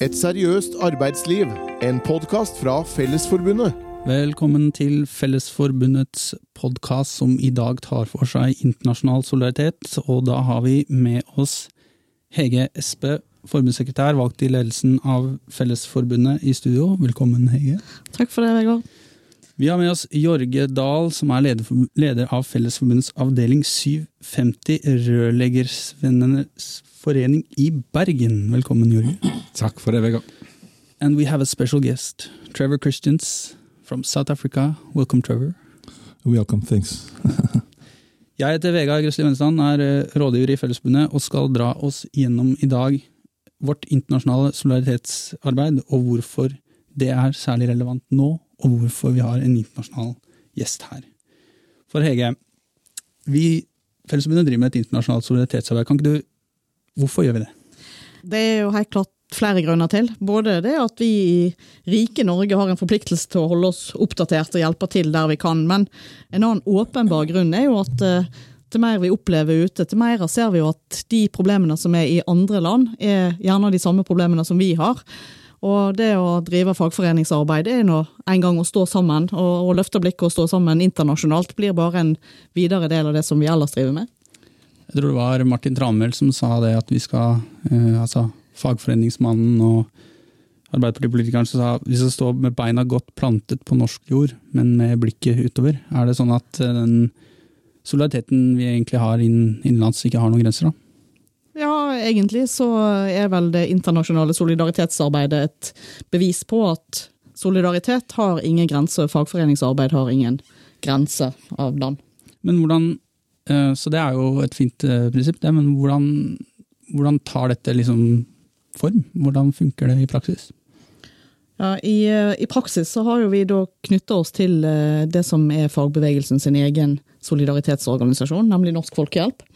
Et seriøst arbeidsliv. En podkast fra Fellesforbundet. Velkommen til Fellesforbundets podkast som i dag tar for seg internasjonal solidaritet. Og da har vi med oss Hege Espe, forbundssekretær valgt i ledelsen av Fellesforbundet i studio. Velkommen, Hege. Takk for det, Vegard. Vi har med oss Jorge Dahl, som er leder, leder av Fellesforbundets avdeling 750 Rørleggersvennenes forening i Bergen. Velkommen, Jorge. Takk for det, Vegard. And we have a special guest, Trevor Christians from South Africa. Welcome, Trevor. Welcome, thanks. Jeg heter Vegard Grøsli Vennesland, er eh, rådgiver i Fellesforbundet og skal dra oss gjennom i dag vårt internasjonale solidaritetsarbeid og hvorfor det er særlig relevant nå, og hvorfor vi har en internasjonal gjest her. For Hege, vi Fellesforbundet driver med et internasjonalt solidaritetsarbeid. Kan ikke du Hvorfor gjør vi det? Det er jo helt klart flere grunner til. Både det at vi i rike Norge har en forpliktelse til å holde oss oppdatert og hjelpe til der vi kan, men en annen åpenbar grunn er jo at eh, til mer vi opplever ute, til mer ser vi jo at de problemene som er i andre land, er gjerne de samme problemene som vi har. Og det å drive fagforeningsarbeid er nå en gang å stå sammen, og, å løfte blikket og stå sammen internasjonalt blir bare en videre del av det som vi ellers driver med. Jeg tror det var Martin Tranmæl som sa det at vi skal eh, Altså fagforeningsmannen og Arbeiderpartipolitikeren som sa vi skal stå med beina godt plantet på norsk jord, men med blikket utover. Er det sånn at eh, den solidariteten vi egentlig har innenlands, ikke har noen grenser, da? Ja, egentlig så er vel det internasjonale solidaritetsarbeidet et bevis på at solidaritet har ingen grenser, fagforeningsarbeid har ingen grense av land. Men hvordan Eh, så det er jo et fint eh, prinsipp, det. Men hvordan, hvordan tar dette liksom form? Hvordan funker det i praksis? Ja, i, eh, i, praksis så har jo vi da knytta oss til det som er fagbevegelsen sin egen solidaritetsorganisasjon, nemlig Norsk Folkehjelp.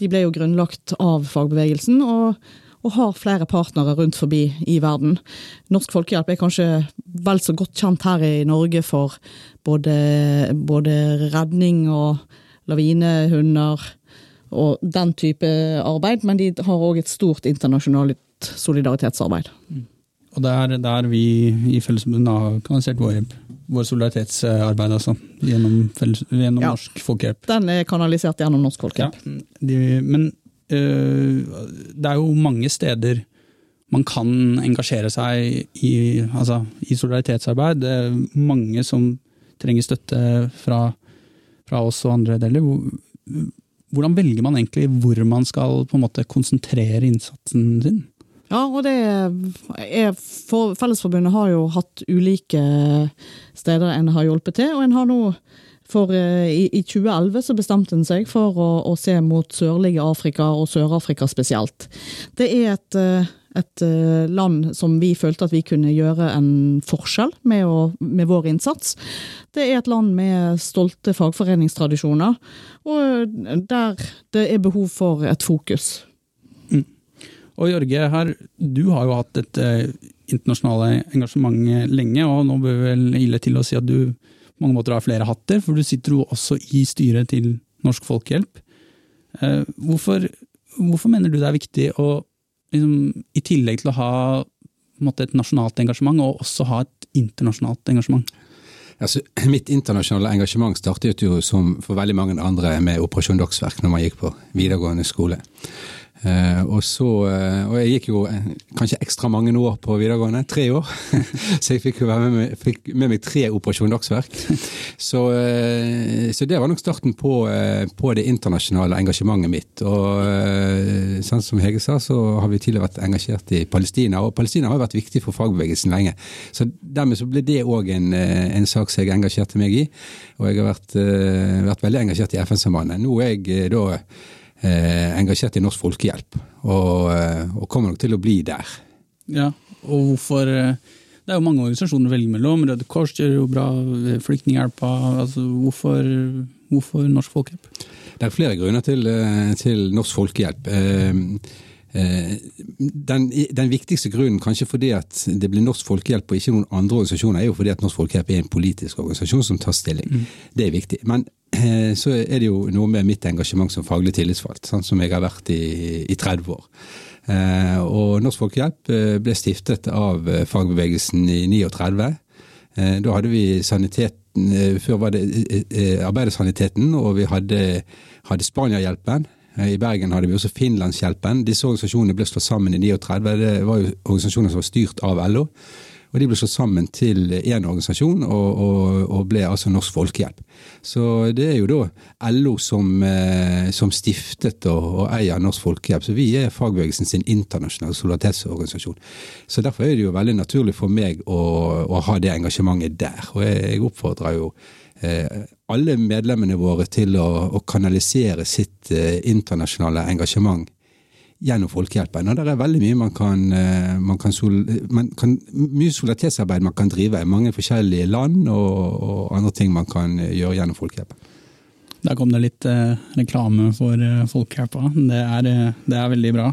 De ble jo grunnlagt av fagbevegelsen, og, og har flere partnere rundt forbi i verden. Norsk Folkehjelp er kanskje vel så godt kjent her i Norge for både, både redning og lavinehunder og den type arbeid, men de har òg et stort internasjonalt solidaritetsarbeid. Mm. Og det er der vi i Fellesforbundet har kanalisert vår, vår solidaritetsarbeid, altså. Gjennom, gjennom ja, Norsk Folkehjelp. Den er kanalisert gjennom Norsk Folkehjelp. Ja, de, men øh, det er jo mange steder man kan engasjere seg i, altså, i solidaritetsarbeid. Det er mange som trenger støtte fra fra oss og andre deler. Hvordan velger man egentlig hvor man skal på en måte konsentrere innsatsen sin? Ja, og det er for Fellesforbundet har jo hatt ulike steder en har hjulpet til, og en har nå for eh, i, i 2011 så bestemte en seg for å, å se mot sørlige Afrika og Sør-Afrika spesielt. Det er et eh, et eh, land som vi følte at vi kunne gjøre en forskjell med, å, med, vår innsats. Det er et land med stolte fagforeningstradisjoner, og der det er behov for et fokus. Og Jørge, her, du har jo hatt et uh, internasjonale engasjement lenge, og nå bør vel ille til å si at du på mange måter har flere hatter, for du sitter jo også i styret til Norsk Folkehjelp. Uh, hvorfor, hvorfor mener du det er viktig å liksom, i tillegg til å ha måte, et nasjonalt engasjement, og også ha et internasjonalt engasjement? Altså, mitt internasjonale engasjement startet jo som for veldig mange andre med Operasjon Dagsverk når man gikk på videregående skole. Uh, og, så, uh, og jeg gikk jo uh, kanskje ekstra mange år på videregående, tre år. så jeg fikk jo være med, fikk med meg tre Operasjon Dagsverk. så, så, det var nok starten på, på, det internasjonale engasjementet mitt. Og sånn som Hege sa, så har vi tidligere vært engasjert i Palestina. Og Palestina har vært viktig for fagbevegelsen lenge. Så dermed så ble det òg en, en, sak som jeg engasjerte meg i. Og jeg har vært, vært veldig engasjert i FN-sambandet. Nå er jeg da eh, engasjert i Norsk Folkehjelp, og, eh, og, kommer nok til å bli der. Ja, og hvorfor eh, Det er jo mange organisasjoner å velge mellom. Røde Kors gjør jo bra, Flyktninghjelpa. Altså, hvorfor, hvorfor Norsk Folkehjelp? Det er flere grunner til, til Norsk Folkehjelp. Eh, den, den, viktigste grunnen, kanskje fordi at det blir Norsk Folkehjelp og ikke noen andre organisasjoner, er jo fordi at Norsk Folkehjelp er en politisk organisasjon som tar stilling. Mm. Det er viktig. Men eh, så er det jo noe med mitt engasjement som faglig tillitsvalgt, sånn som jeg har vært i, i 30 år. Eh, og Norsk Folkehjelp ble stiftet av fagbevegelsen i 39. Da hadde vi saniteten, før var det Arbeidersaniteten, og vi hadde, hadde Spaniahjelpen. I Bergen hadde vi også Finlandshjelpen. Disse organisasjonene ble slått sammen i 39. Det var jo organisasjoner som var styrt av LO. Og de ble slått sammen til én organisasjon, og, og, og, ble altså Norsk Folkehjelp. Så det er jo da LO som, eh, som stiftet og, og, eier Norsk Folkehjelp. Så vi er fagbevegelsen sin internasjonale solidaritetsorganisasjon. Så derfor er det jo veldig naturlig for meg å, å ha det engasjementet der. Og jeg, jeg oppfordrer jo eh, alle medlemmene våre til å, å kanalisere sitt eh, internasjonale engasjement gjennom Folkehjelpen. Og det er veldig mye man kan, eh, man kan, sol, man kan Mye solidaritetsarbeid man kan drive mange forskjellige land, og, og, andre ting man kan eh, gjøre gjennom Folkehjelpen. Der kom det litt eh, reklame for eh, Folkehjelpen. Det, eh, det, er veldig bra.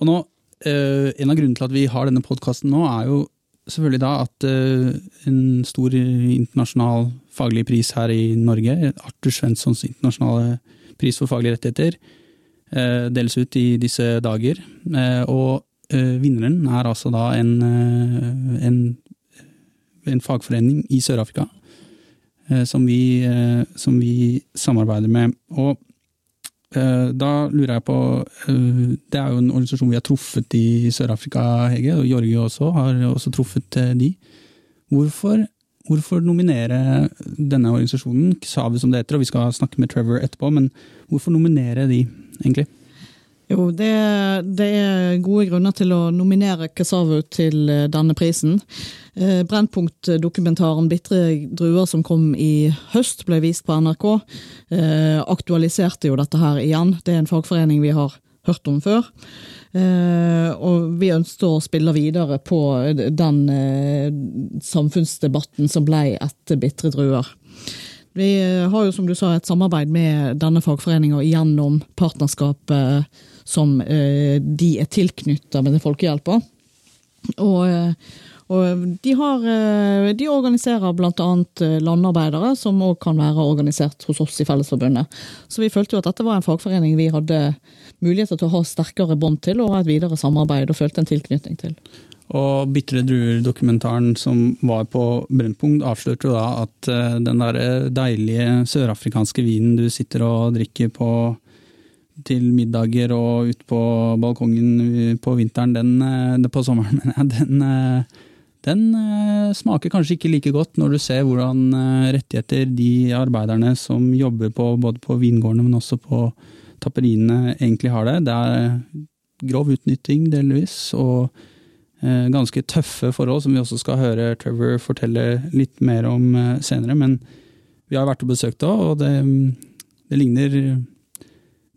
Og nå, eh, En av grunnene til at vi har denne podkasten nå, er jo selvfølgelig da at en stor internasjonal faglig pris her i Norge, Arthur Svenssons internasjonale pris for faglige rettigheter, Eh, deles ut i disse dager. Eh, og eh, vinneren er altså da en, en, en fagforening i Sør-Afrika som som vi samarbeider med. Og da lurer jeg på Det er jo en organisasjon vi har truffet i Sør-Afrika, Hege, og Jorge også har også truffet de. Hvorfor, hvorfor nominere denne organisasjonen, SAVE som det heter, og vi skal snakke med Trevor etterpå, men hvorfor nominere de? egentlig? Jo, det, det, er gode grunner til å nominere Kasavu til eh, denne prisen. Eh, Brennpunkt-dokumentaren 'Bitre druer' som kom i høst, ble vist på NRK, eh, aktualiserte jo dette her igjen. Det er en fagforening vi har hørt om før. Og vi ønsket å spille videre på den samfunnsdebatten som ble etter 'Bitre druer'. Vi har jo som du sa et samarbeid med denne fagforeninga gjennom partnerskapet som eh, de er tilknytta med Folkehjelpa. Og, eh, og de, har, eh, de organiserer bl.a. landarbeidere, som òg kan være organisert hos oss i Fellesforbundet. Så vi følte jo at dette var en fagforening vi hadde muligheter til å ha sterkere bånd til og ha et videre samarbeid, og følte en tilknytning til. Og Bitre druer-dokumentaren som var på Brennpunkt, avslørte jo da at eh, den der eh, deilige sørafrikanske vinen du sitter og drikker på til middager og ute på balkongen på vinteren, den, eh, på sommeren, den, den smaker kanskje ikke like godt når du ser hvordan rettigheter de arbeiderne som jobber på, både på vingårdene, men også på tapperiene, egentlig har det. Det er grov utnytting, delvis. og Eh, ganske tøffe forhold, som vi også skal høre Trevor fortelle litt mer om eh, senere. Men vi har vært og besøkt det, og det, det, ligner,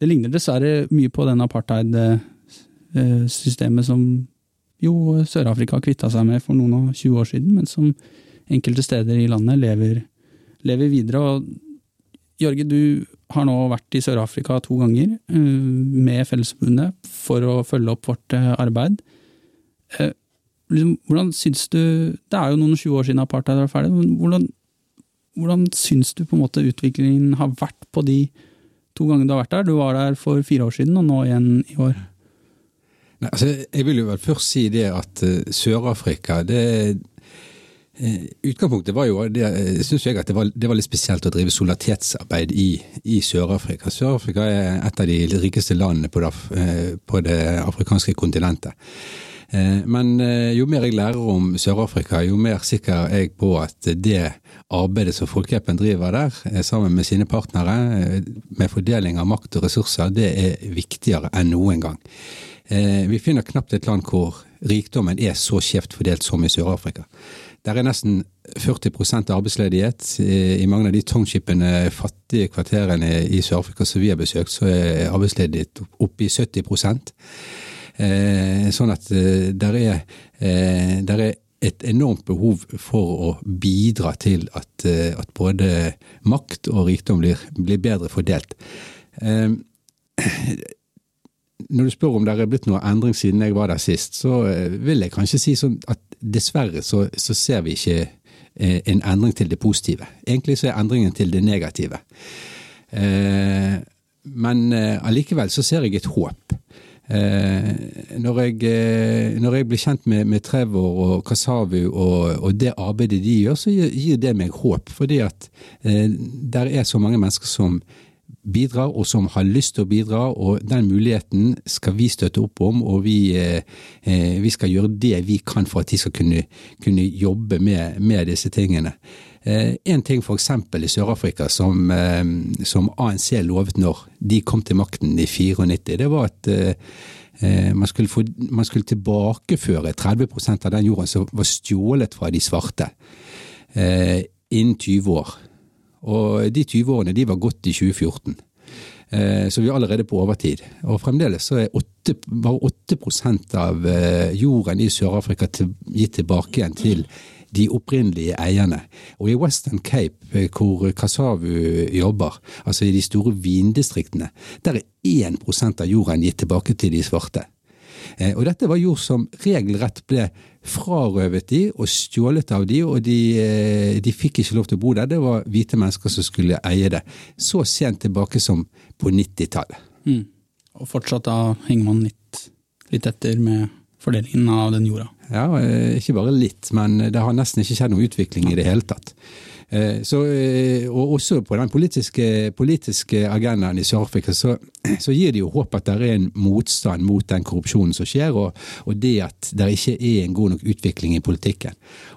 det ligner dessverre mye på den apartheid-systemet som jo Sør-Afrika kvitta seg med for noen og 20 år siden, men som enkelte steder i landet lever, lever videre. Og Jørge, du har nå vært i Sør-Afrika to ganger eh, med Fellesforbundet for å følge opp vårt arbeid. Eh, liksom, hvordan syns du Det er jo noen 20 år siden apartheid var ferdig. men hvordan, hvordan syns du på en måte utviklingen har vært på de to gangene du har vært der? Du var der for fire år siden, og nå igjen i år. Nei, altså, jeg vil jo vel først si det at uh, Sør-Afrika det uh, Utgangspunktet var jo, det, synes jeg at det var, det var, litt spesielt å drive solidaritetsarbeid i, i Sør-Afrika. Sør-Afrika er et av de rikeste landene på det, på det afrikanske kontinentet. Eh, men eh, jo mer jeg lærer om Sør-Afrika, jo mer sikker er jeg på at det arbeidet som Folkehjelpen driver der, eh, sammen med sine partnere, med fordeling av makt og ressurser, det er viktigere enn noen gang. Vi finner knapt et land hvor rikdommen er så skjevt fordelt som i Sør-Afrika. Der er nesten 40% arbeidsledighet. I mange av de townshipene, fattige kvarterene i Sør-Afrika som vi har besøkt, så er arbeidsledighet oppe i 70% Eh, sånn at eh, der er, eh, der er et enormt behov for å bidra til at, at både makt og rikdom blir, blir bedre fordelt. Når du spør om det er blitt noe endring siden jeg var der sist, så vil jeg kanskje si sånn at dessverre så, så ser vi ikke en endring til det positive. Egentlig så er endringen til det negative. Men allikevel så ser jeg et håp. Eh, når, jeg, eh, når, jeg, blir kjent med, med Trevor og Kasavu og, og, det arbeidet de gjør, så gir, det meg håp. Fordi at eh, der er så mange mennesker som bidrar, og som har lyst til å bidra. Og den muligheten skal vi støtte opp om, og vi, eh, eh vi skal gjøre det vi kan for at de skal kunne, kunne jobbe med, med disse tingene. Eh, en ting f.eks. i Sør-Afrika som, eh, som, ANC lovet når de kom til makten i 94, det var at eh, man skulle, få, man skulle tilbakeføre 30% av den jorden som var stjålet fra de svarte, innen 20 år. Og de 20 årene de var gått i 2014. Så vi er allerede på overtid. Og fremdeles så er 8, bare 8% av jorden i Sør-Afrika gitt tilbake igjen til de opprinnelige eierne. Og i Western Cape, eh, hvor Kasavu jobber, altså i de store vindistriktene, der er 1% av jorden gitt tilbake til de svarte. Eh, og dette var jord som regelrett ble frarøvet de og stjålet av de, og de, eh, de, fikk ikke lov til å bo der. Det var hvite mennesker som skulle eie det. Så sent tilbake som på 90-tallet. Mm. Og fortsatt da henger man litt, litt etter med fordelingen av den jorda? Ja, eh, ikke bare litt, men det har nesten ikke skjedd noen utvikling i det hele tatt. Så, og også på den politiske, politiske agendaen i Sør-Afrika så, så, gir det jo håp at det er en motstand mot den korrupsjonen som skjer, og, og det at det ikke er en god nok utvikling i politikken.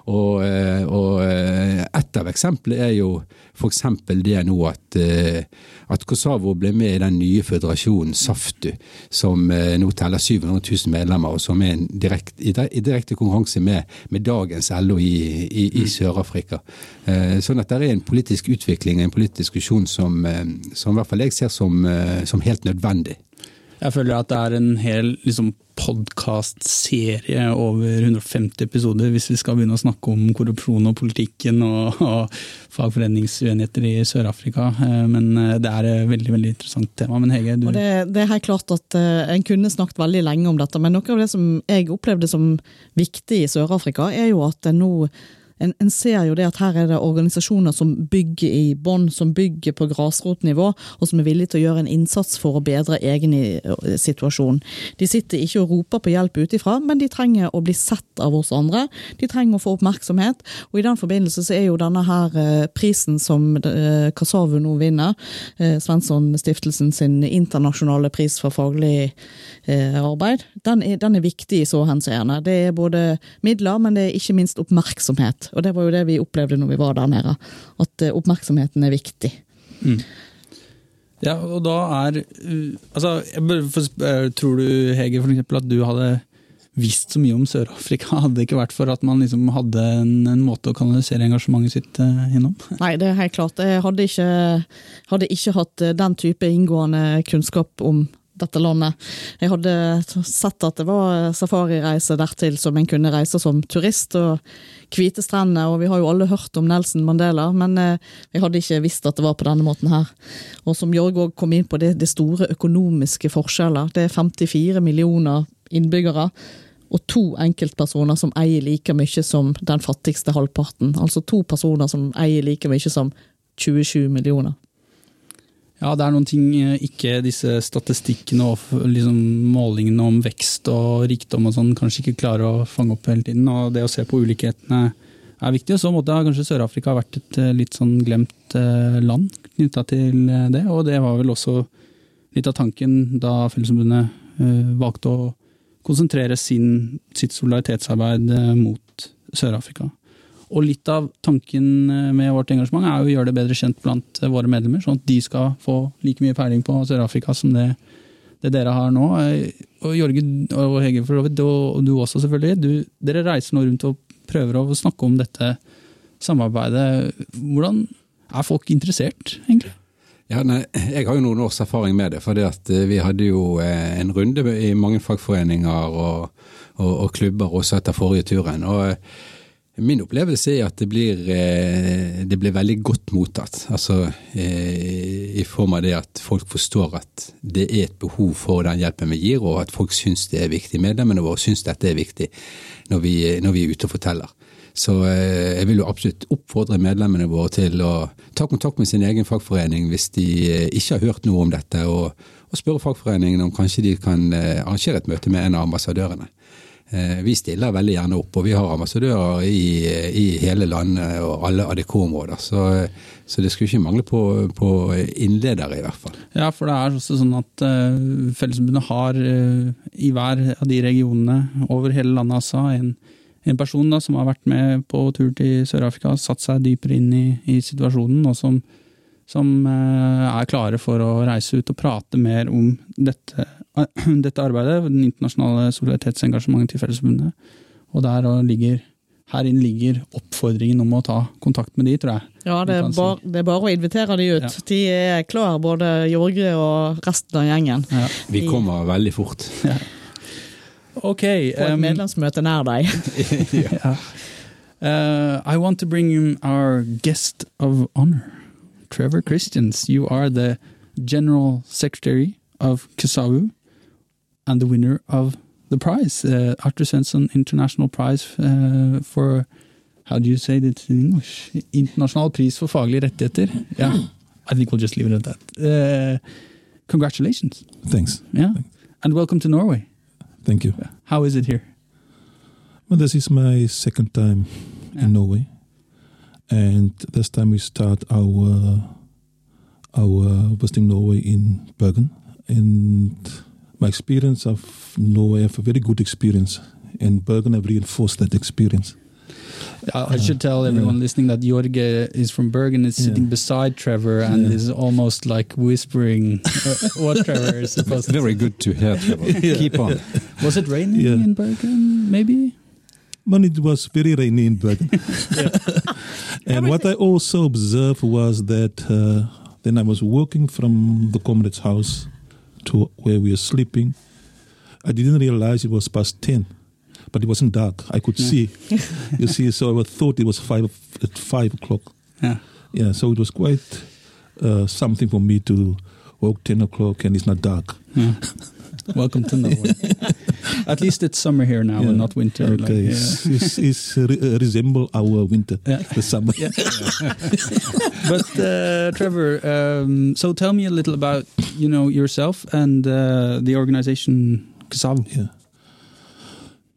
Og, og et av eksemplene er jo f.eks. det nå at, at, Kosovo ble med i den nye føderasjonen SAFTU, som nå teller 700 000 medlemmer, og som er direkt, i direkte konkurranse med, med dagens LO i, i, i mm. Sør-Afrika. Sånn at det er en politisk utvikling, en politisk diskusjon som, som i hvert fall jeg ser som, som helt nødvendig. Jeg føler at det er en hel liksom, podkastserie over 150 episoder hvis vi skal begynne å snakke om korrupsjon og politikken og, og fagforeningsuenigheter i Sør-Afrika. Eh, men eh, det er et veldig veldig interessant tema. Men Hege, du... Det, det, er helt klart at uh, En kunne snakket veldig lenge om dette, men noe av det som jeg opplevde som viktig i Sør-Afrika, er jo at det nå en, en, ser jo det at her er det organisasjoner som bygger i bånn, som bygger på grasrotnivå, og som er villige til å gjøre en innsats for å bedre egen eh, situasjon. De sitter ikke og roper på hjelp utifra, men de trenger å bli sett av oss andre. De trenger å få oppmerksomhet, og i den forbindelse så er jo denne her eh, prisen som eh, Kasavu nå vinner, Svensson-stiftelsen sin internasjonale pris for faglig arbeid, den er, den er viktig i så henseende. Det er både midler, men det er ikke minst oppmerksomhet. Og det var jo det vi opplevde når vi var der nede. At eh, oppmerksomheten er viktig. Mm. Ja, og da er uh, Altså, jeg tror du, Hege, for eksempel, at du hadde visst så mye om Sør-Afrika, hadde det ikke vært for at man liksom hadde en, en, måte å kanalisere engasjementet sitt innom? Nei, det er helt klart. Jeg hadde ikke, hadde ikke hatt den type inngående kunnskap om dette landet. Jeg hadde sett at det var safarireise dertil som en kunne reise som turist, og hvite strender, og vi har jo alle hørt om Nelson Mandela, men vi jeg hadde ikke visst at det var på denne måten her. Og som Jørg òg kom inn på, det, det store økonomiske forskjeller. Det er 54 millioner innbyggere og to enkeltpersoner som eier like mye som den fattigste halvparten. Altså to personer som eier like mye som 27 millioner. Ja, det er noen ting eh, ikke disse statistikkene og liksom målingene om vekst og rikdom og sånn kanskje ikke klarer å fange opp hele tiden. Og det å se på ulikhetene er viktig. Og så måtte kanskje Sør-Afrika vært et eh, litt sånn glemt eh, land knytta til det. Og det var vel også litt av tanken da Fellesforbundet valgte å konsentrere sin, sitt solidaritetsarbeid mot Sør-Afrika. Og litt av tanken eh, med vårt engasjement er å gjøre det bedre kjent blant eh, våre medlemmer, sånn at de skal få like mye peiling på Sør-Afrika som det, det, dere har nå. Eh, og Jorge og Hege for så og du også selvfølgelig. Du, dere reiser nå rundt og prøver å snakke om dette samarbeidet. Hvordan er folk interessert, egentlig? Ja, nei, Jeg har jo noen års erfaring med det. for Vi hadde jo en runde i mange fagforeninger og, og, og klubber også etter forrige turen. og Min opplevelse er at det blir, eh, det blir veldig godt mottatt. Altså eh, i form av det at folk forstår at det er et behov for den hjelpen vi gir, og at folk syns det er viktig. Medlemmene våre syns dette er viktig når vi, når vi er ute og forteller. Så jeg vil jo absolutt oppfordre medlemmene våre til å ta kontakt med sin egen fagforening hvis de ikke har hørt noe om dette, og, og spørre fagforeningen om kanskje de kan arrangere et møte med en av ambassadørene. Eh, vi stiller veldig gjerne opp, og vi har ambassadører i, i hele landet og alle ADK-områder. Så, så, det skulle ikke mangle på, på, innledere, i hvert fall. Ja, for det er også sånn at uh, Fellesforbundet har uh, i hver av de regionene over hele landet altså, en, en person da, som har vært med på tur til Sør-Afrika, satt seg dypere inn i, i situasjonen, og som, som uh, er klare for å reise ut og prate mer om dette dette arbeidet, den internasjonale solidaritetsengasjementet til Fellesforbundet. Og der ligger her inne ligger oppfordringen om å ta kontakt med de, tror jeg. Ja, det er, bar, det er bare å invitere de ut. Ja. De er klar, både Jorge og resten av gjengen. Ja. Vi kommer veldig fort. Ja. Ok. På et um, medlemsmøte nær deg. ja. uh, I want to bring in our guest of honor, Trevor Christians. You are the general secretary of Kasavu. And the winner of the prize, uh, Arthur Svensson International Prize uh, for How do you say it in English? International pris for faglige rettigheter. Yeah, I think we'll just leave it at that. Uh, congratulations. Thanks. Yeah, Thanks. and welcome to Norway. Thank you. How is it here? Well, this is my second time yeah. in Norway, and this time we start our our Western Norway in Bergen, and my experience of Norway, I have a very good experience, and Bergen have reinforced that experience. I should tell everyone yeah. listening that Jorge is from Bergen, is sitting yeah. beside Trevor, and yeah. is almost like whispering uh, what Trevor is supposed to. Very good to hear, Trevor. Keep on. Was it raining in Bergen? Maybe. But it was very rainy in Bergen. and what I also observed was that uh, then I was walking from the comrade's house to where we were sleeping. I didn't realize it was past 10, but it wasn't dark. I could yeah. see. you see, so I thought it was 5 at 5 o'clock. Yeah. Yeah, so it was quite uh, something for me to walk 10 o'clock and it's not dark. Yeah. Welcome to Norway. At least it's summer here now yeah. and not winter. Okay, like, yeah. it's, it's, re- resemble our winter, the summer. But uh, Trevor, um, so tell me a little about you know yourself and uh, the organization Kasavu. Yeah.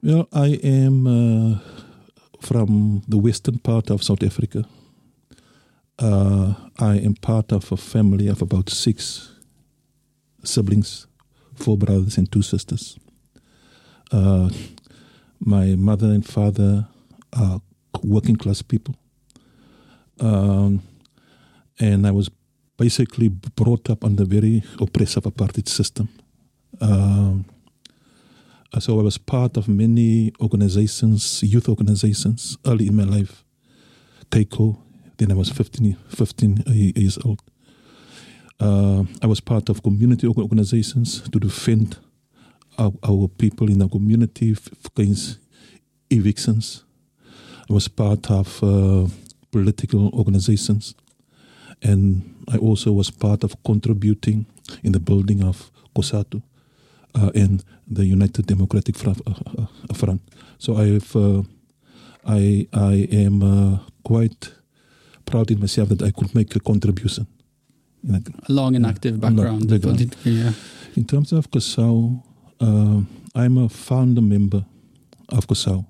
Well, I am uh, from the western part of South Africa. Uh, I am part of a family of about six siblings four brothers and two sisters. Uh, my mother and father are working class people. Um, and I was basically brought up under very oppressive apartheid system. Um, so I was part of many organizations, youth organizations, early in my life. Keiko, then I was 15, 15 years old. Uh, I was part of community organizations to defend our, our people in our community against evictions. I was part of uh, political organizations, and I also was part of contributing in the building of COSATU uh, and the United Democratic uh, uh, Front. So I have, uh, I I am quite proud in myself that I could make a contribution a long and active background. background. Yeah. In terms of COSAU, uh, I'm a founder member of COSAU.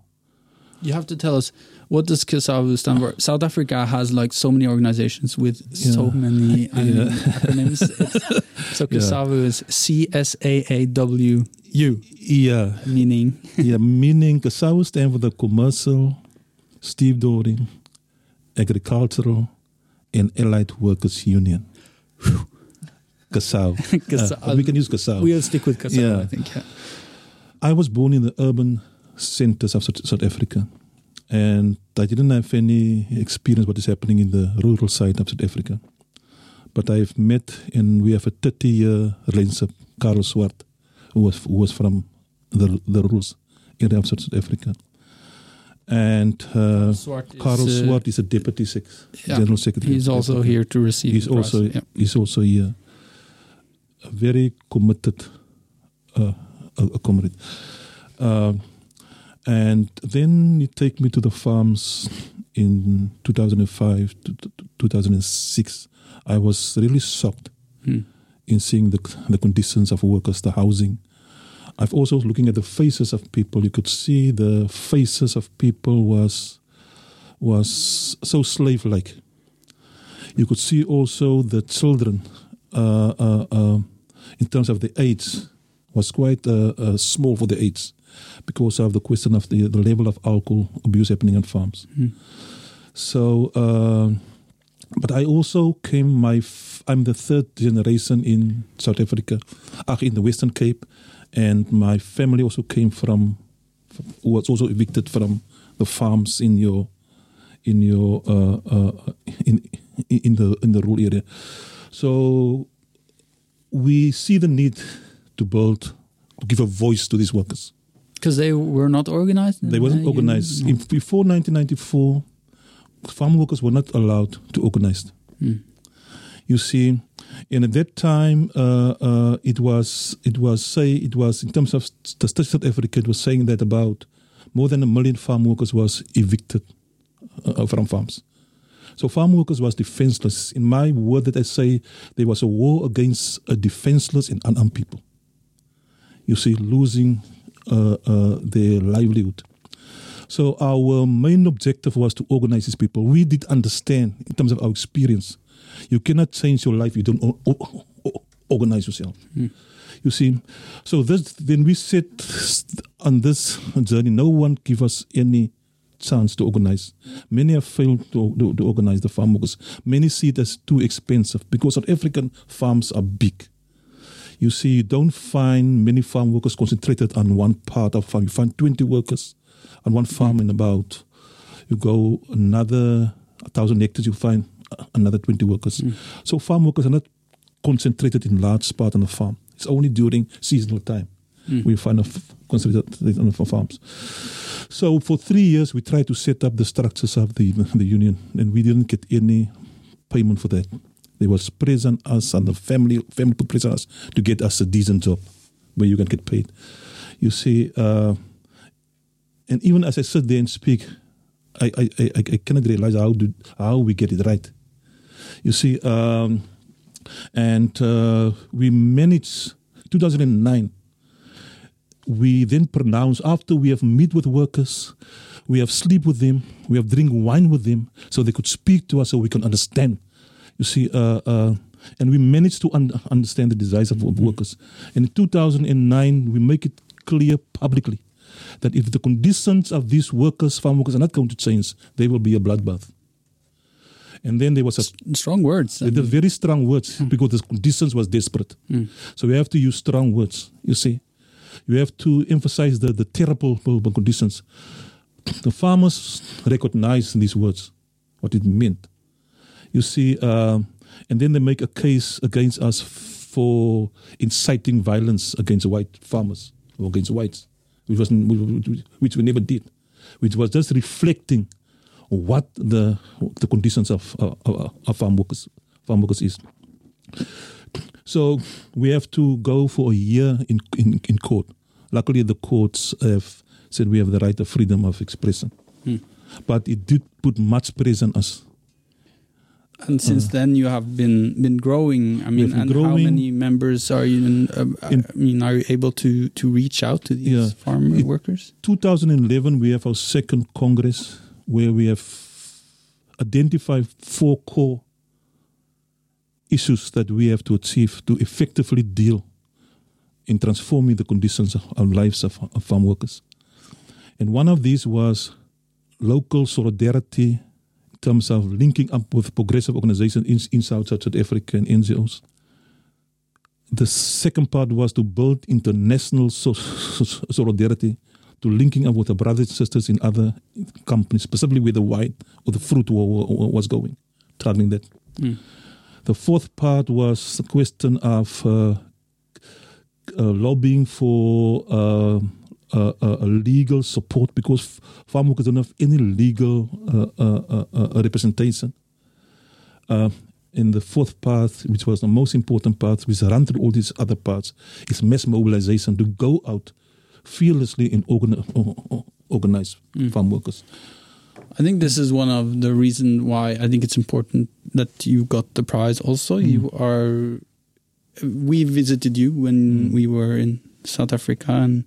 You have to tell us what does COSAU stand for? South Africa has like so many organizations with yeah. so many um, yeah. acronyms. so COSAU yeah. is C S A A W U. Yeah. Meaning? yeah, meaning COSAU stands for the Commercial, Stevedoring, Agricultural, and Allied Workers Union. Kasau. Uh, we can use Kasau. We'll stick with Kasau, yeah. I think. Yeah. I was born in the urban centers of South Africa, and I didn't have any experience what is happening in the rural side of South Africa. But I've met, and we have a 30 year relationship, Karl Swart, who was, who was from the, the rural area of South Africa. and uh, Swart is, uh, Swart is a deputy sec- yeah, general secretary. He's also here to receive. He's the prize. also yeah. he's also here. A very committed uh, a, a comrade. Um, and then he take me to the farms in 2005 to, to- to 2006. I was really shocked Hmm. in seeing the the conditions of workers, the housing. I've also looking at the faces of people. You could see the faces of people was was so slave-like. You could see also the children, uh, uh, uh, in terms of the AIDS was quite uh, uh, small for the AIDS because of the question of the, the level of alcohol abuse happening on farms. Hmm. So, uh, but I also came. My f- I'm the third generation in South Africa, uh, in the Western Cape, and my family also came from, was also evicted from the farms in your, in your, uh, uh, in in the in the rural area. So we see the need to build, to give a voice to these workers. Because they were not organized? They Uh, organized. no. In, before 1994, farm workers were not allowed to organize. Hmm. You see, and at that time, uh, uh, it was it was say it was in terms of the State South Africa, it was saying that about more than a million farm workers was evicted uh, from farms. So farm workers was defenseless. In my word, that I say there was a war against a defenseless and unarmed people. You see, losing uh, uh, their livelihood. So our main objective was to organize these people. We did understand in terms of our experience. You cannot change your life. if You don't organize yourself. You see, so this then we set on this journey. No one give us any chance to organize. Many have failed to, to, to organize the farm workers. Many see it as too expensive because South African farms are big. You see, you don't find many farm workers concentrated on one part of farm. You find 20 workers on one farm in about, you go another 1,000 hectares, you find another 20 workers. Hmm. So farm workers are not concentrated in large part on the farm. It's only during seasonal time we find a the farms. So for three years, we tried to set up the structures of the, the union, and we didn't get any payment for that. They was pressing us, and the family family put pressure on us to get us a decent job where you can get paid. You see, uh, and even as I sit there and speak, I I, I, I cannot realize how do how we get it right. You see, um, and uh, we managed 2009 we then pronounce after we have meet with workers, we have sleep with them, we have drink wine with them, so they could speak to us, so we can understand. You see, uh, uh, and we managed to un- understand the desires of of workers. And in 2009, we make it clear publicly that if the conditions of these workers, farm workers, are not going to change, there will be a bloodbath. And then there was a Strong words. the very strong words because the conditions was desperate. So we have to use strong words. You see, you have to emphasize the, the terrible conditions. The farmers recognize these words, what it meant. You see, um, and then they make a case against us for inciting violence against white farmers or against whites, which was which we never did, which was just reflecting what the the conditions of uh, uh, of farm workers farm workers is. So we have to go for a year in in, in court. Luckily, the courts have said we have the right of freedom of expression, hmm. but it did put much pressure on us. And since uh, then, you have been been growing. I mean, and how many members are you? In, um, uh, In- I mean, are you able to to reach out to these Yeah. farm workers? 2011, we have our second Congress where we have identified four core issues that we have to achieve to effectively deal in transforming the conditions of, of lives of, of farm workers. And one of these was local solidarity in terms of linking up with progressive organizations in, in South, South Africa and NGOs. The second part was to build international so- so- solidarity to linking up with the brothers and sisters in other companies, specifically with the white or the fruit wa- wa- wa- was going, targeting that. Hmm. The fourth part was the question of uh, uh, lobbying for uh, uh, uh, legal support because farm workers don't have any legal uh, uh, uh, uh, representation. Uh, in the fourth part, which was the most important part, which ran through all these other parts, is mass mobilization to go out fearlessly and organi- o- o- organize farm workers. I think this is one of the reason why I think it's important that you got the prize. Also, you are. We visited you when we were in South Africa, and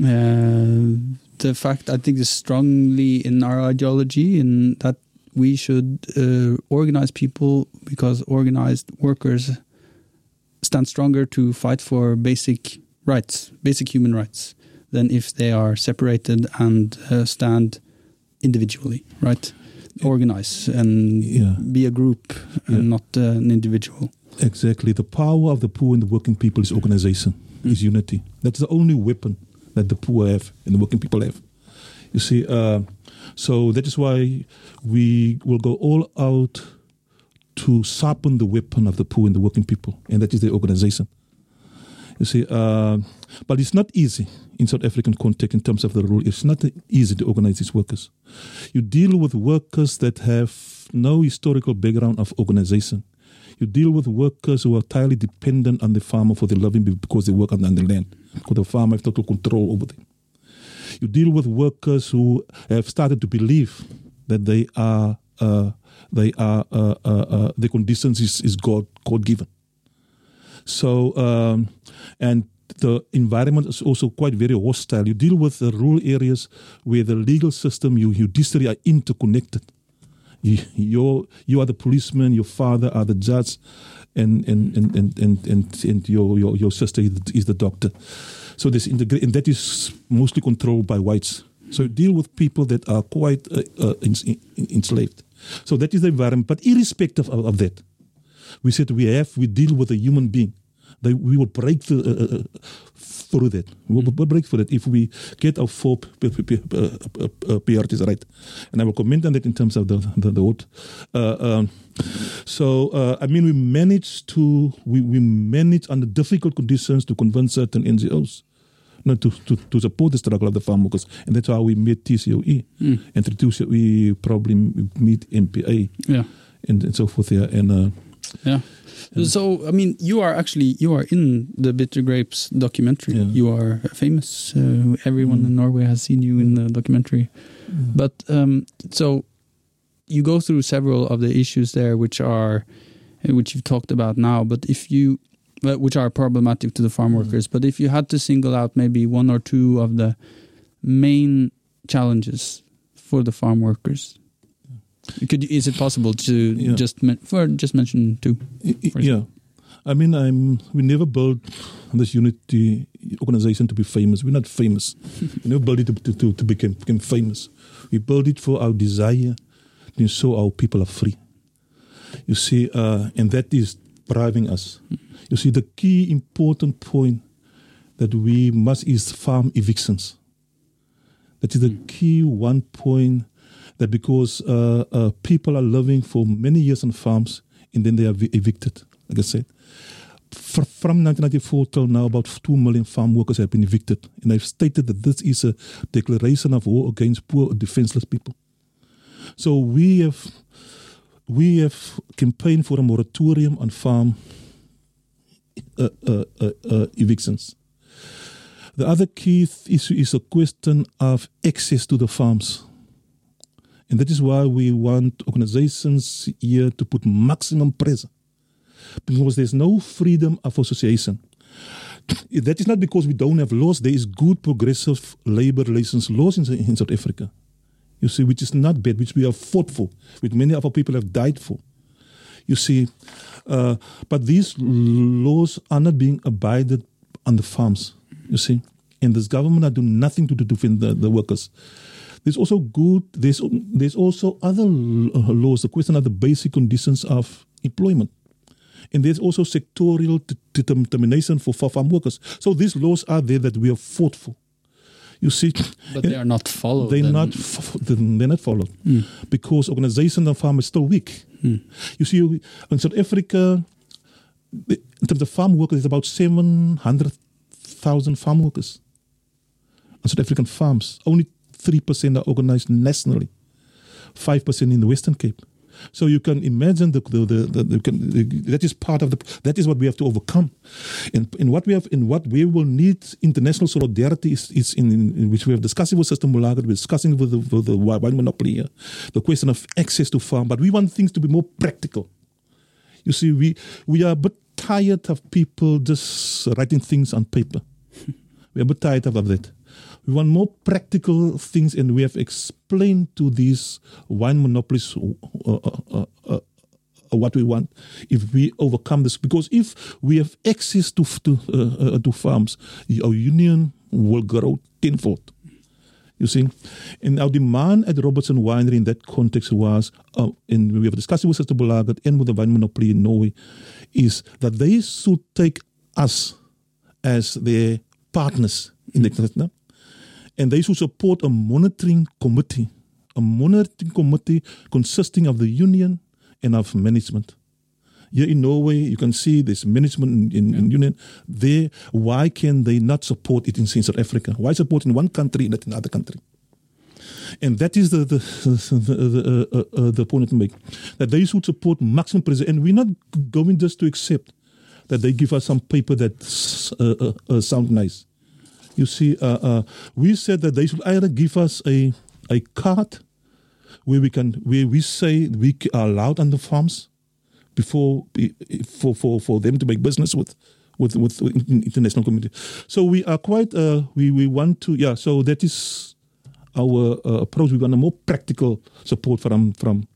uh, the fact I think is strongly in our ideology, in that we should uh, organize people because organized workers stand stronger to fight for basic rights, basic human rights, than if they are separated and uh, stand individually, right? Organize and Yeah. be a group Yeah. and not uh, an individual. Exactly. The power of the poor and the working people is organization, is unity. That's the only weapon that the poor have and the working people have. You see, uh, so that is why we will go all out to sharpen the weapon of the poor and the working people, and that is the organization. You see, uh, but it's not easy in South African context in terms of the rule. It's not easy to organize these workers. You deal with workers that have no historical background of organization. You deal with workers who are entirely dependent on the farmer for their living because they work on the land, because the farmer has total control over them. You deal with workers who have started to believe that they are uh, they are uh, uh, uh, the conditions is, is God God given. So um, and the environment is also quite very hostile. You deal with the rural areas where the legal system, you judiciary are interconnected. You, you're, you are the policeman, your father are the judge, and and and and and, and, and your, your your sister is the, doctor. So this integra- and that is mostly controlled by whites. So you deal with people that are quite uh, uh, ens- en- enslaved. So that is the environment. But irrespective of, of that, we said we have we deal with a human being. That we will break the, uh, uh, uh, through that. We will break through that if we get our four p- p- p- uh, priorities right. And I will comment on that in terms of the the, the vote. Uh, um, so uh, I mean, we managed to we, we managed under difficult conditions to convince certain NGOs. Not to, to, to support the struggle of the farm workers, and that's how we met TCOE, and through TCOE probably meet NPA, Yeah, and, and so forth. Yeah, and uh, yeah. So I mean, you are actually you are in the Bitter Grapes documentary. Yeah. You are famous. Uh, everyone in Norway has seen you in the documentary. But um, so you go through several of the issues there, which are which you've talked about now. But if you uh, which are problematic to the farm workers. But if you had to single out maybe one or two of the main challenges for the farm workers, could is it possible to Yeah. just men- for just mention two? Y- y- For yeah. I mean, I'm. We never built this unity organization to be famous. We're not famous. we never built it to, to, to, to become, become famous. We built it for our desire to ensure our people are free. You see, uh, and that is driving us. You see, the key important point that we must is farm evictions. That is the key one point that because uh, uh, people are living for many years on farms and then they are evi- evicted, like I said. Fr- from 1994 till now, about 2 million farm workers have been evicted. And I've stated that this is a declaration of war against poor, defenseless people. So we have, we have campaigned for a moratorium on farm uh, uh, uh, uh, evictions. The other key th- issue is a question of access to the farms. And that is why we want organizations here to put maximum pressure. Because there's no freedom of association. That is not because we don't have laws. There is good progressive labor relations laws in, in South Africa. You see, which is not bad, which we have fought for, which many of our people have died for. You see, uh, but these laws are not being abided on the farms. You see, and this government are doing nothing to, to defend the, the workers. There's also good. There's there's also other uh, laws. The question of the basic conditions of employment, and there's also sectorial determination for, farm workers. So these laws are there that we have fought for. You see, But they are not followed. they're then. not they're not followed because organization of farm is still weak. You see, in South Africa, the- in terms of farm workers, there's about seven hundred thousand farm workers. on South African farms. Only 3% are organized nationally, 5% in the Western Cape. So you can imagine the, the, the, the, that is part of the that is what we have to overcome. And in what we have in what we will need international solidarity is, is in, in, which we have discussing with Systembolaget, we're discussing with the, with the wine monopoly here, the question of access to farm. But we want things to be more practical. You see, we we are a bit tired of people just writing things on paper. We're a bit tired of that. We want more practical things, and we have explained to these wine monopolies uh, uh, uh, uh, what we want if we overcome this. Because if we have access to to, uh, uh, to farms, our union will grow tenfold. You see, and our demand at Robertson Winery in that context was, uh, and we have discussed it with Systembolaget and with the wine monopoly in Norway, is that they should take us as their partners in the international and they should support a monitoring committee, a monitoring committee consisting of the union and of management. Here in Norway, you can see this management in, in union. There, why can they not support it in South Africa? Why support in one country and not in another country? And that is the the, the, the, uh, uh, the point to make. That they should support maximum presence. And we're not going just to accept that they give us some paper that uh, uh, sound nice you see, uh, uh, we said that they should either give us a a card where we can where we say we are allowed on the farms before for for for them to make business with with with international community. So we are quite uh, we we want to yeah. So that is our uh, approach. We want a more practical support from from.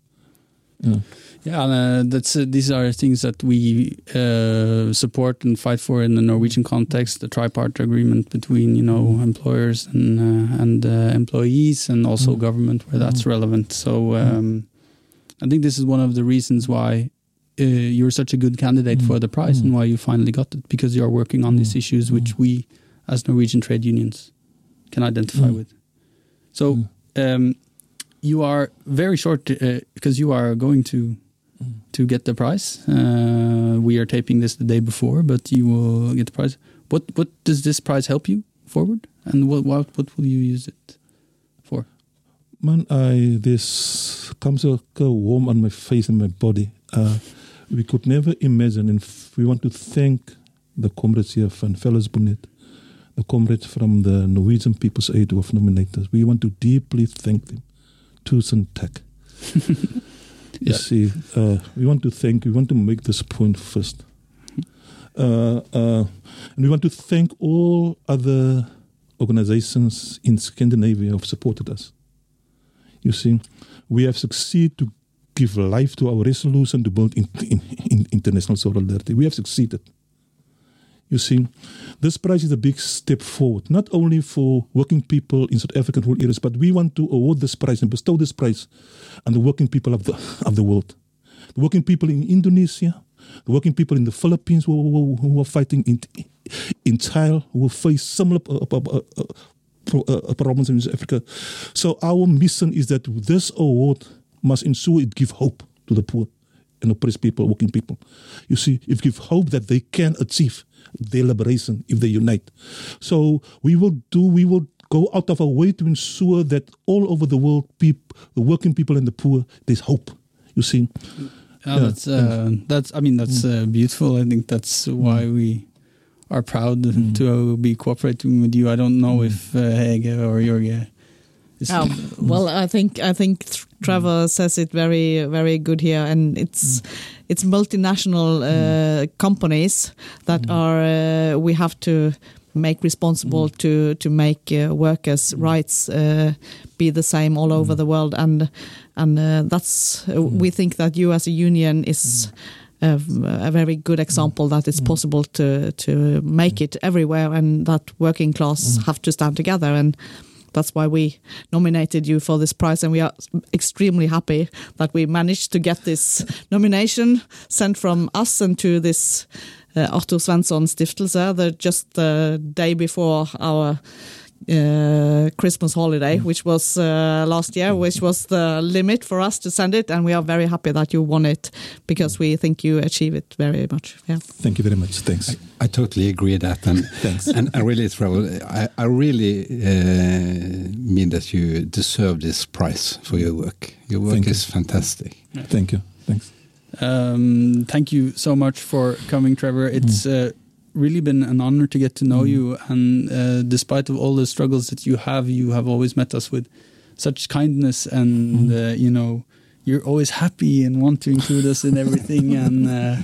Yeah. Yeah, uh, that's uh, these are things that we uh, support and fight for in the Norwegian context. The tripartite agreement between you know employers and uh, and uh, employees, and also mm. government, where that's mm. relevant. So um, I think this is one of the reasons why uh, you're such a good candidate mm. for the prize and mm. why you finally got it because you are working on these mm. issues which we, as Norwegian trade unions, can identify with. So. Um, you are very short because you are going to to get the prize. Uh, we are taping this the day before, but you will get the prize. What what does this prize help you forward, and what what what will you use it for? Man, I this comes a warm on my face and my body. Uh, we could never imagine, and we want to thank the comrades here from Fellesforbundet, the comrades from the Norwegian People's Aid who have nominated us. We want to deeply thank them. Tusen tack. You see, uh, we want to thank, we want to make this point first. Uh, uh, and we want to thank all other organizations in Scandinavia who have supported us. You see, we have succeeded to give life to our resolution to build in, in, in international solidarity. We have succeeded. You see, this prize is a big step forward, not only for working people in South African rural areas, but we want to award this prize and bestow this prize on the working people of the, of the world. The working people in Indonesia, the working people in the Philippines who, who, who are fighting in, in child, who will face similar uh, uh, uh, problems in South Africa. So our mission is that this award must ensure it give hope to the poor and oppressed people, working people. You see, it give hope that they can achieve their liberation if they unite. So we will do, we will go out of our way to ensure that all over the world, people, the working people and the poor, there's hope. You see. Yeah, yeah. that's uh, that's. I mean, that's mm. uh, beautiful. I think that's why mm. we are proud mm. to be cooperating with you. I don't know mm. if uh, Hege or Jorge. Um, well, I think I think Trevor says it very very good here, and it's mm. it's multinational uh, mm. companies that mm. are uh, we have to make responsible mm. to to make uh, workers' mm. rights uh, be the same all over mm. the world, and and uh, that's uh, we think that you as a union is. A, a very good example that it's possible to to make it everywhere, and that working class have to stand together and that's why we nominated you for this prize, and we are extremely happy that we managed to get this nomination sent from us and to this uh, Arthur Svensson Stiftelse the, just the day before our uh, Christmas holiday, which was uh, last year, which was the limit for us to send it, and we are very happy that you won it because we think you achieve it very much. Yeah. Thank you very much. Thanks. I totally agree with that, and Thanks. and I really, Trevor, I, I really uh, mean that you deserve this prize for your work. Your work Thank you. is fantastic. Thank you. Thanks. Um, thank you so much for coming, Trevor. It's uh, really been an honor to get to know you, and uh, despite of all the struggles that you have, you have always met us with such kindness, and uh, you know you're always happy and want to include us in everything. and uh,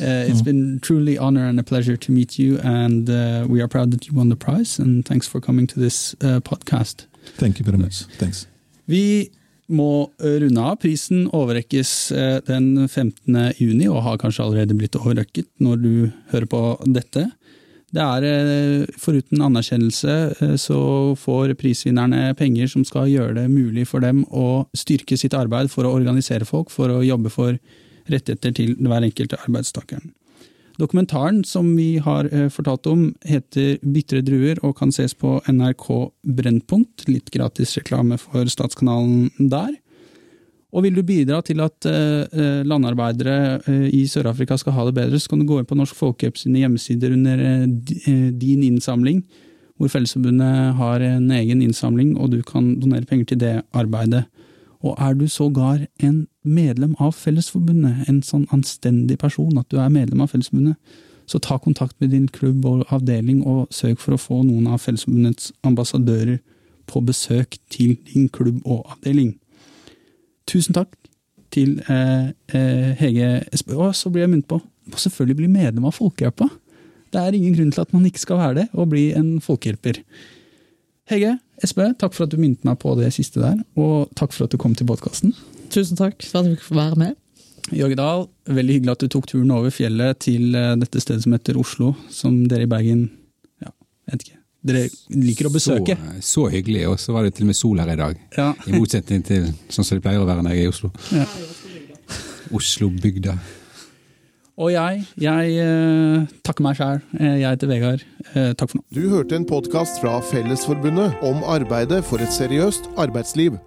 uh, it's been truly honor and a pleasure to meet you, and uh, we are proud that you won the prize. And thanks for coming to this uh, podcast. Thank you very much. Thanks. Vi må eh, runde av. Prisen overrekkes eh, den 15. juni, og har kanskje allerede blitt overrekket når du hører på dette. Det er eh, Foruten anerkjennelse så får prisvinnerne penger som skal gjøre det mulig for dem å styrke sitt arbeid for å organisere folk, for å jobbe for rettigheter til hver enkelte arbeidstakeren. Dokumentaren som vi har eh, fortalt om, heter Bitre druer og kan ses på NRK Brennpunkt. Litt gratis reklame for statskanalen der. Og vil du bidra til at eh, eh, landarbeidere i Sør-Afrika skal ha det bedre, så kan du gå inn på Norsk Folkehjelp sine hjemmesider under di- Din innsamling, hvor Fellesforbundet har en egen innsamling, og du kan donere penger til det arbeidet. Og er du sågar en medlem av Fellesforbundet, en sånn anstendig person at du er medlem av Fellesforbundet, så ta kontakt med din klubb og avdeling, og søk for å få noen av Fellesforbundets ambassadører på besøk til din klubb og avdeling. Tusen takk til eh, eh, Hege Espe. Og så blir jeg minnet på må selvfølgelig bli medlem av Folkehjelpa. Det er ingen grunn til at man ikke skal være det, og bli en folkehjelper. Hege Espe, takk for at du minnet meg på det siste der, og takk for at du kom til podkasten. Tusen takk for at du fikk være med. Jørgen Dahl, veldig hyggelig at du tok turen over fjellet til eh, dette stedet som heter Oslo, som dere i Bergen ja, vet ikke, dere liker å besøke. Så, så hyggelig, og så var det til og med sol her i dag. Ja. I motsetning til sånn som det pleier å være når jeg er i Oslo. Ja. Oslo-bygda. Og jeg, jeg eh, takker meg sjæl. Jeg heter Vegard. Eh, takk for nå. Du hørte en podkast fra Fellesforbundet om arbeidet for et seriøst arbeidsliv.